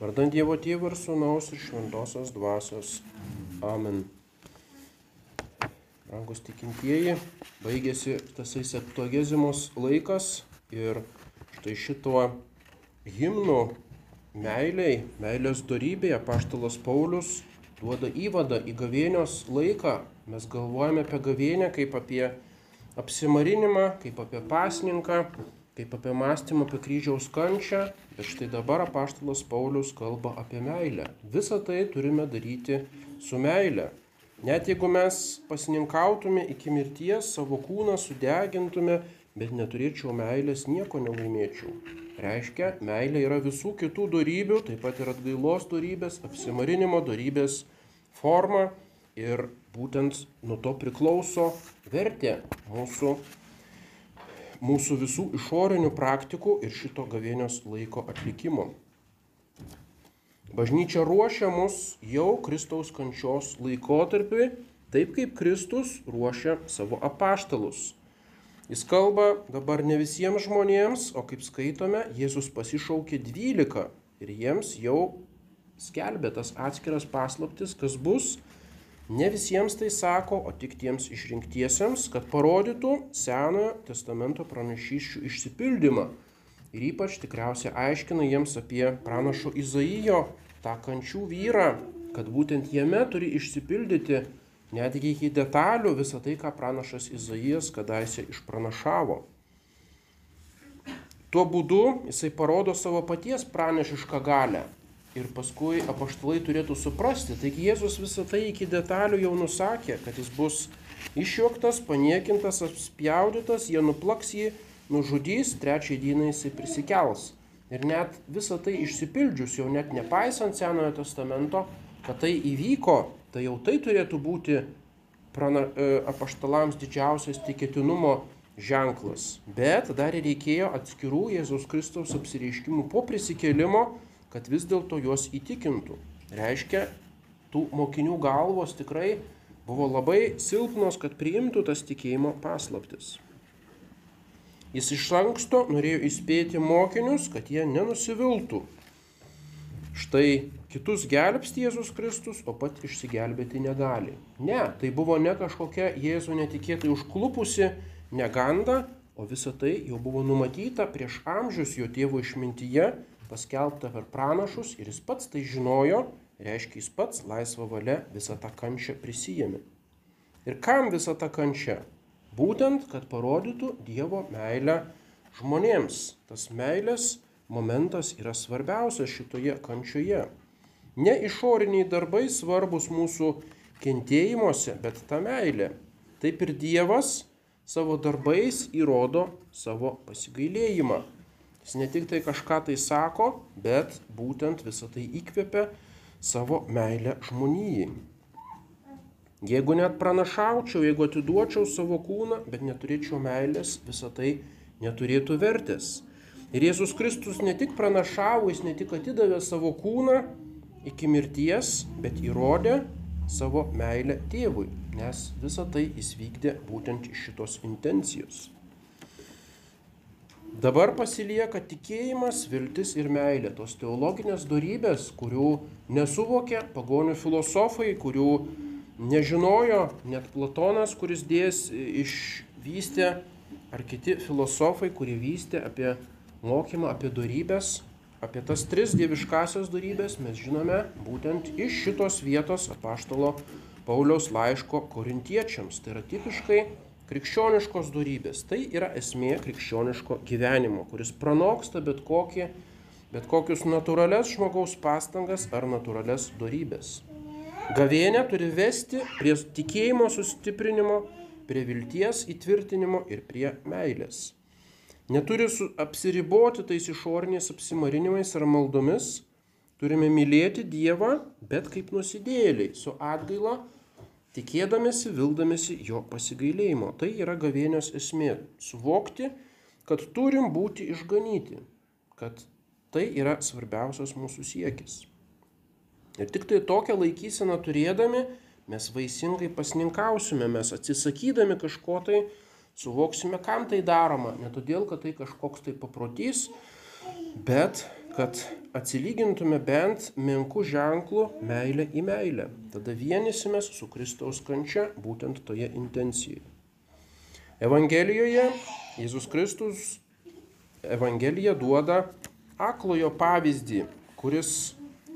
Vardant Dievo Tėvo ir Sūnaus ir Šventosios Dvasios. Amen. Rangus tikintieji, baigėsi tasai septuagezimos laikas ir štai šituo himnu meiliai, meilės darybėje paštalas Paulius duoda įvadą į gavėnios laiką. Mes galvojame apie gavėnę kaip apie apsimarinimą, kaip apie pasninką, kaip apie mąstymą apie kryžiaus kančią, bet štai dabar apaštalas Paulius kalba apie meilę. Visą tai turime daryti su meilė. Net jeigu mes pasininkautume iki mirties, savo kūną sudegintume, bet neturėčiau meilės, nieko nelaimėčiau. Reiškia, meilė yra visų kitų darybių, taip pat ir atgailos darybės, apsimarinimo darybės forma ir būtent nuo to priklauso vertė mūsų mūsų visų išorinių praktikų ir šito gavėnios laiko atlikimo. Bažnyčia ruošia mus jau Kristaus kančios laikotarpiui, taip kaip Kristus ruošia savo apaštalus. Jis kalba dabar ne visiems žmonėms, o kaip skaitome, Jėzus pasišaukė dvylika ir jiems jau skelbė tas atskiras paslaptis, kas bus Ne visiems tai sako, o tik tiems išrinktiesiems, kad parodytų Senojo testamento pranašyščių išsipildymą. Ir ypač tikriausiai aiškina jiems apie pranašo Izaijo, tą kančių vyrą, kad būtent jame turi išsipildyti netgi iki detalių visą tai, ką pranašas Izaijas kadaise išpranašavo. Tuo būdu jisai parodo savo paties pranešišką galę, Ir paskui apaštalai turėtų suprasti, taigi Jėzus visą tai iki detalių jau nusakė, kad jis bus išjuoktas, paniekintas, apspjaudytas, jie nuplaks jį, nužudys, trečią dieną jisai prisikels. Ir net visą tai išsipildžius, jau net nepaisant Senojo testamento, kad tai įvyko, tai jau tai turėtų būti prana, e, apaštalams didžiausias tikėtinumo ženklas. Bet dar reikėjo atskirų Jėzaus Kristaus apsireiškimų po prisikėlimo, kad vis dėlto juos įtikintų. Reiškia, tų mokinių galvos tikrai buvo labai silpnos, kad priimtų tas tikėjimo paslaptis. Jis iš anksto norėjo įspėti mokinius, kad jie nenusiviltų. Štai kitus gelbsti Jėzus Kristus, o pat išsigelbėti negali. Ne, tai buvo ne kažkokia Jėzų netikėtai užklupusi neganda, o visa tai jau buvo numatyta prieš amžius jo tėvo išmintyje paskelbta per pranašus ir jis pats tai žinojo, reiškia jis pats laisvą valią visą tą kančią prisijėmė. Ir kam visa ta kančia? Būtent, kad parodytų Dievo meilę žmonėms. Tas meilės momentas yra svarbiausias šitoje kančioje. Ne išoriniai darbai svarbus mūsų kentėjimuose, bet ta meilė. Taip ir Dievas savo darbais įrodo savo pasigailėjimą. Jis ne tik tai kažką tai sako, bet būtent visą tai įkvepia savo meilę žmonijai. Jeigu net pranašaučiau, jeigu atiduočiau savo kūną, bet neturėčiau meilės, visą tai neturėtų vertės. Ir Jėzus Kristus ne tik pranašavo, jis ne tik atidavė savo kūną iki mirties, bet įrodė savo meilę tėvui, nes visą tai jis vykdė būtent iš šitos intencijos. Dabar pasilieka tikėjimas, viltis ir meilė, tos teologinės darybės, kurių nesuvokė pagonių filosofai, kurių nežinojo net Platonas, kuris dės išvystė, ar kiti filosofai, kurie vystė apie mokymą, apie darybės, apie tas tris dieviškasias darybės, mes žinome būtent iš šitos vietos apaštalo Pauliaus laiško korintiečiams. Tai yra tipiškai krikščioniškos darybės. Tai yra esmė krikščioniško gyvenimo, kuris pranoksta bet, kokį, bet kokius natūrales žmogaus pastangas ar natūrales darybės. Gavėnė turi vesti prie tikėjimo sustiprinimo, prie vilties įtvirtinimo ir prie meilės. Neturi apsiriboti tais išoriniais apsimarinimais ar maldomis, turime mylėti Dievą, bet kaip nusidėliai, su atgaila tikėdamėsi, vildamėsi jo pasigailėjimo. Tai yra gavėnios esmė - suvokti, kad turim būti išganyti, kad tai yra svarbiausias mūsų siekis. Ir tik tai tokią laikyseną turėdami mes vaisingai pasninkausime, mes atsisakydami kažko tai suvoksime, kam tai daroma. Ne todėl, kad tai kažkoks tai paprotys, bet kad atsilygintume bent menkų ženklų meilę į meilę. Tada vienysimės su Kristaus kančia būtent toje intencijoje. Evangelijoje Jėzus Kristus Evangelija duoda aklojo pavyzdį, kuris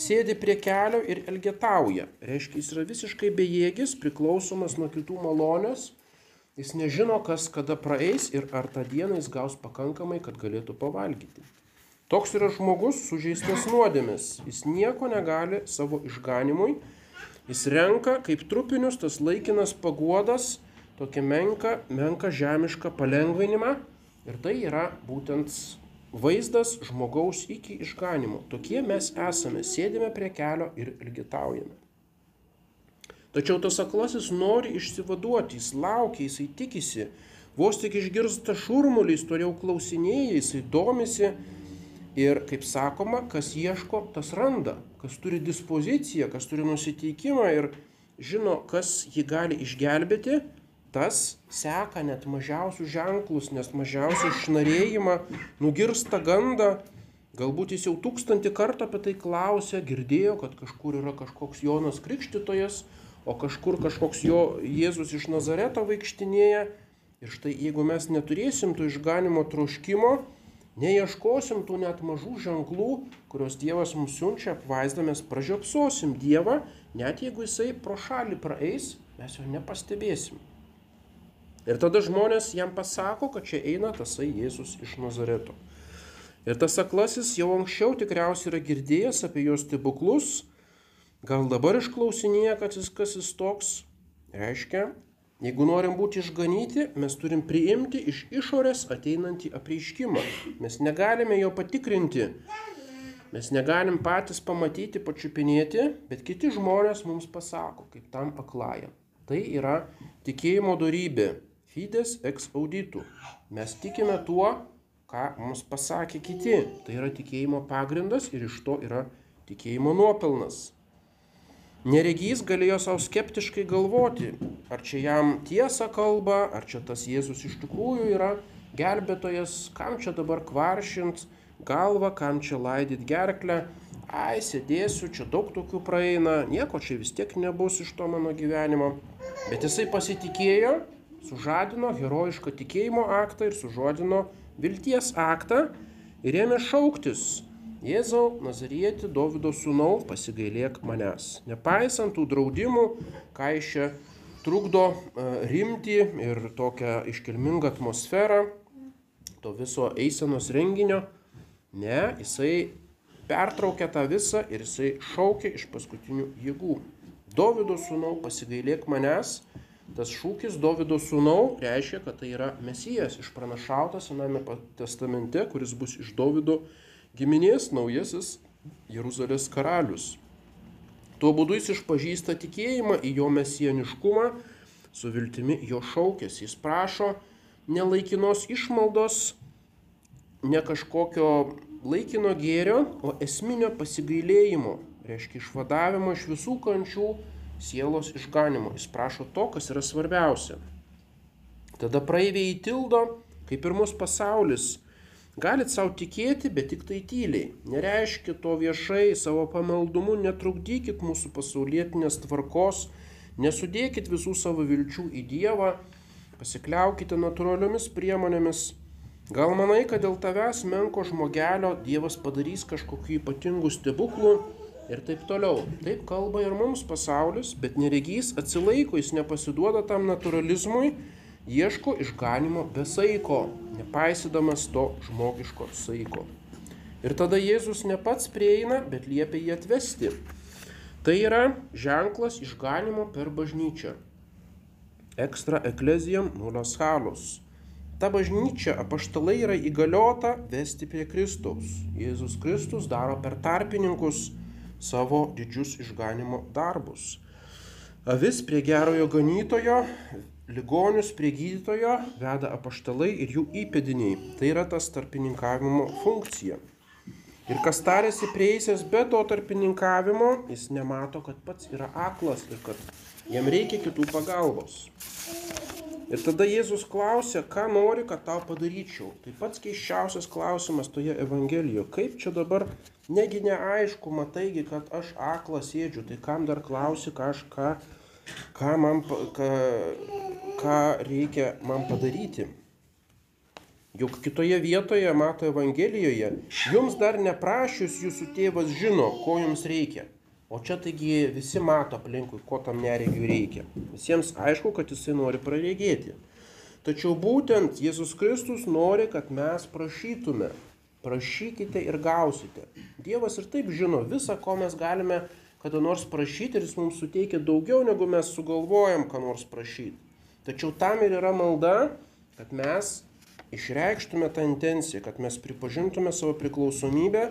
sėdi prie kelio ir elgetauja. Reiškia, jis yra visiškai bejėgis, priklausomas nuo kitų malonės. Jis nežino, kas kada praeis ir ar tą dieną jis gaus pakankamai, kad galėtų pavalgyti. Toks yra žmogus sužeistas nuodėmis. Jis nieko negali savo išganimui. Jis renka kaip trupinius tas laikinas paguodas, tokią menką, menką žemišką palengvinimą. Ir tai yra būtent vaizdas žmogaus iki išganimo. Tokie mes esame, sėdime prie kelio ir ilgitaujame. Tačiau tas aklasis nori išsivaduoti, jis laukia, jisai tikisi, vos tik išgirsta šurmulį, jis toliau klausinėja, jisai domisi ir, kaip sakoma, kas ieško, tas randa, kas turi dispoziciją, kas turi nusiteikimą ir žino, kas jį gali išgelbėti, tas seka net mažiausius ženklus, nes mažiausią išnarėjimą, nugirsta gandą, galbūt jis jau tūkstantį kartų apie tai klausė, girdėjo, kad kažkur yra kažkoks Jonas Krikštytojas, o kažkur kažkoks jo Jėzus iš Nazareto vaikštinėja. Ir štai jeigu mes neturėsim tų išganimo troškimo, neieškosim tų net mažų ženklų, kuriuos Dievas mums siunčia, apvaizdomės, pražiopsosim Dievą, net jeigu jisai pro šalį praeis, mes jo nepastebėsim. Ir tada žmonės jam pasako, kad čia eina tasai Jėzus iš Nazareto. Ir tas aklasis jau anksčiau tikriausiai yra girdėjęs apie jos stebuklus, gal dabar išklausinėja, kad jis kas jis toks. Reiškia, jeigu norim būti išganyti, mes turim priimti iš išorės ateinantį apreiškimą. Mes negalime jo patikrinti, mes negalim patys pamatyti, pačiupinėti, bet kiti žmonės mums pasako, kaip tam aklajam. Tai yra tikėjimo darybė Fides ex auditu. Mes tikime tuo, ką mums pasakė kiti. Tai yra tikėjimo pagrindas ir iš to yra tikėjimo nuopelnas. Neregys galėjo savo skeptiškai galvoti, ar čia jam tiesą kalba, ar čia tas Jėzus iš tikrųjų yra gelbėtojas, kam čia dabar kvaršint galvą, kam čia laidyt gerklę. Ai, sėdėsiu, čia daug tokių praeina, nieko čia vis tiek nebus iš to mano gyvenimo. Bet jisai pasitikėjo sužadino herojišką tikėjimo aktą ir sužodino vilties aktą ir ėmė šauktis Jėzau, Nazarieti, Davido sūnau, pasigailėk manęs. Nepaisant tų draudimų, ką iš čia trukdo e, rimti ir tokią iškilmingą atmosferą to viso eisenos renginio, ne, jisai pertraukė tą visą ir jisai šaukė iš paskutinių jėgų. Davido sūnau, pasigailėk manęs Tas šūkis Davido sūnau reiškia, kad tai yra Mesijas išpranašautas Sename testamente, kuris bus iš Davido giminės naujasis Jeruzalės karalius. Tuo būdu jis išpažįsta tikėjimą į jo mesieniškumą, su viltimi jo šaukės. Jis prašo ne laikinos išmaldos, ne kažkokio laikino gėrio, o esminio pasigailėjimo, reiškia išvadavimo iš visų kančių sielos išganimo. Jis prašo to, kas yra svarbiausia. Tada praeiviai įtildo, kaip ir mūsų pasaulis. Galit savo tikėti, bet tik tai tyliai. Nereiškia to viešai, savo pamaldumu netrukdykit mūsų pasaulietinės tvarkos, nesudėkit visų savo vilčių į Dievą, pasikliaukite natūraliomis priemonėmis. Gal manai, kad dėl tavęs menko žmogelio Dievas padarys kažkokiu ypatingu stebuklu, ir taip toliau. Taip kalba ir mums pasaulis, bet neregys atsilaiko, jis nepasiduoda tam naturalizmui, ieško išganimo be saiko, nepaisydamas to žmogiško saiko. Ir tada Jėzus ne pats prieina, bet liepia jį atvesti. Tai yra ženklas išganimo per bažnyčią. Ekstra eklezijam nulas halus. Ta bažnyčia apaštalai yra įgaliota vesti prie Kristaus. Jėzus Kristus daro per tarpininkus savo didžius išganimo darbus. Avis prie gerojo ganytojo, ligonius prie gydytojo veda apaštalai ir jų įpėdiniai. Tai yra tas tarpininkavimo funkcija. Ir kas tarėsi prieisęs be to tarpininkavimo, jis nemato, kad pats yra aklas ir kad jam reikia kitų pagalbos. Ir tada Jėzus klausia, ką nori, kad tau padaryčiau. Tai pats keiščiausias klausimas toje Evangelijoje. Kaip čia dabar, negi neaišku, mataigi, kad aš aklas sėdžiu, tai kam dar klausi, ką aš, ką, ką, man, ką, ką reikia man padaryti. Juk kitoje vietoje, mato Evangelijoje, jums dar neprašius jūsų tėvas žino, ko jums reikia. O čia taigi visi mato aplinkui, ko tam neregiui reikia. Visiems aišku, kad jisai nori praregėti. Tačiau būtent Jėzus Kristus nori, kad mes prašytume. Prašykite ir gausite. Dievas ir taip žino visą, ko mes galime kada nors prašyti ir jis mums suteikia daugiau, negu mes sugalvojam, ką nors prašyti. Tačiau tam ir yra malda, kad mes išreikštume tą intenciją, kad mes pripažintume savo priklausomybę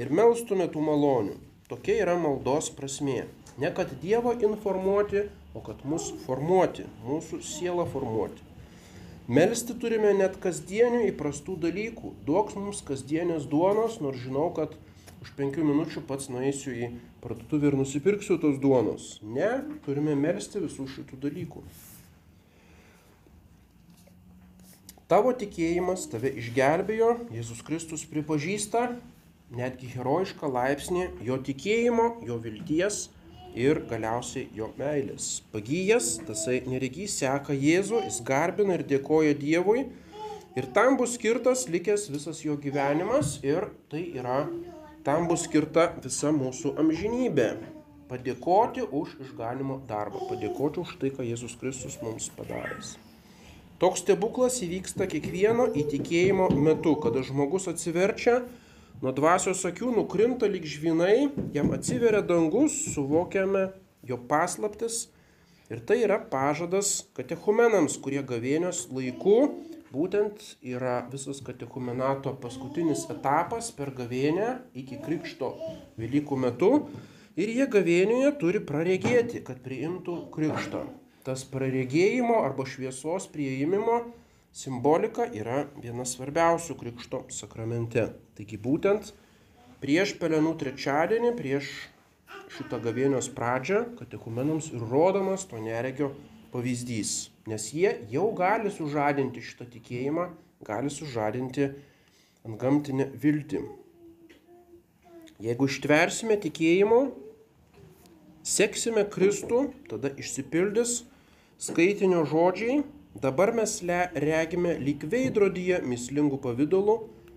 ir melstume tų malonių. Tokia yra maldos prasmė. Ne kad Dievą informuoti, o kad mus formuoti, mūsų sielą formuoti. Melsti turime net kasdienių įprastų dalykų. Duok mums kasdienės duonos, nors žinau, kad už penkių minučių pats nueisiu į parduotuvę ir nusipirksiu tos duonos. Ne, turime melsti visų šitų dalykų. Tavo tikėjimas tave išgelbėjo, Jėzus Kristus pripažįsta, netgi herojišką laipsnį jo tikėjimo, jo vilties ir galiausiai jo meilės. Pagyjęs, tasai neregys seka Jėzų, jis garbina ir dėkoja Dievui ir tam bus skirtas likęs visas jo gyvenimas ir tai yra, tam bus skirta visa mūsų amžinybė. Padėkoti už išganimo darbą, padėkoti už tai, ką Jėzus Kristus mums padaręs. Toks stebuklas įvyksta kiekvieno įtikėjimo metu, kada žmogus atsiverčia Nuo dvasios akių nukrinta lyg žvinai, jam atsiveria dangus, suvokiame jo paslaptis. Ir tai yra pažadas katechumenams, kurie gavėnios laiku, būtent yra visas katechumenato paskutinis etapas per gavėnę iki krikšto Velykų metu. Ir jie gavėnioje turi praregėti, kad priimtų krikštą. Tas praregėjimo arba šviesos prieimimo simbolika yra viena svarbiausių krikšto sakramente. Taigi būtent prieš pelenų trečiadienį, prieš šitą gavėnios pradžią, katekumenams ir rodomas to neregio pavyzdys. Nes jie jau gali sužadinti šitą tikėjimą, gali sužadinti ant gamtinę viltį. Jeigu ištversime tikėjimu, seksime Kristų, tada išsipildys skaitinio žodžiai Dabar mes regime lyg veidrodyje mislingų pavydalų,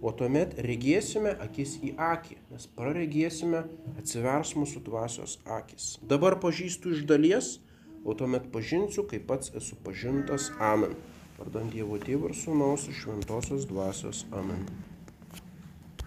o tuomet regėsime akis į akį, nes praregėsime atsivers mūsų dvasios akis. Dabar pažįstu iš dalies, o tuomet pažinsiu, kaip pats esu pažintas. Amen. Vardant Dievo Tėvų ir Sūnaus ir Šventosios dvasios. Amen.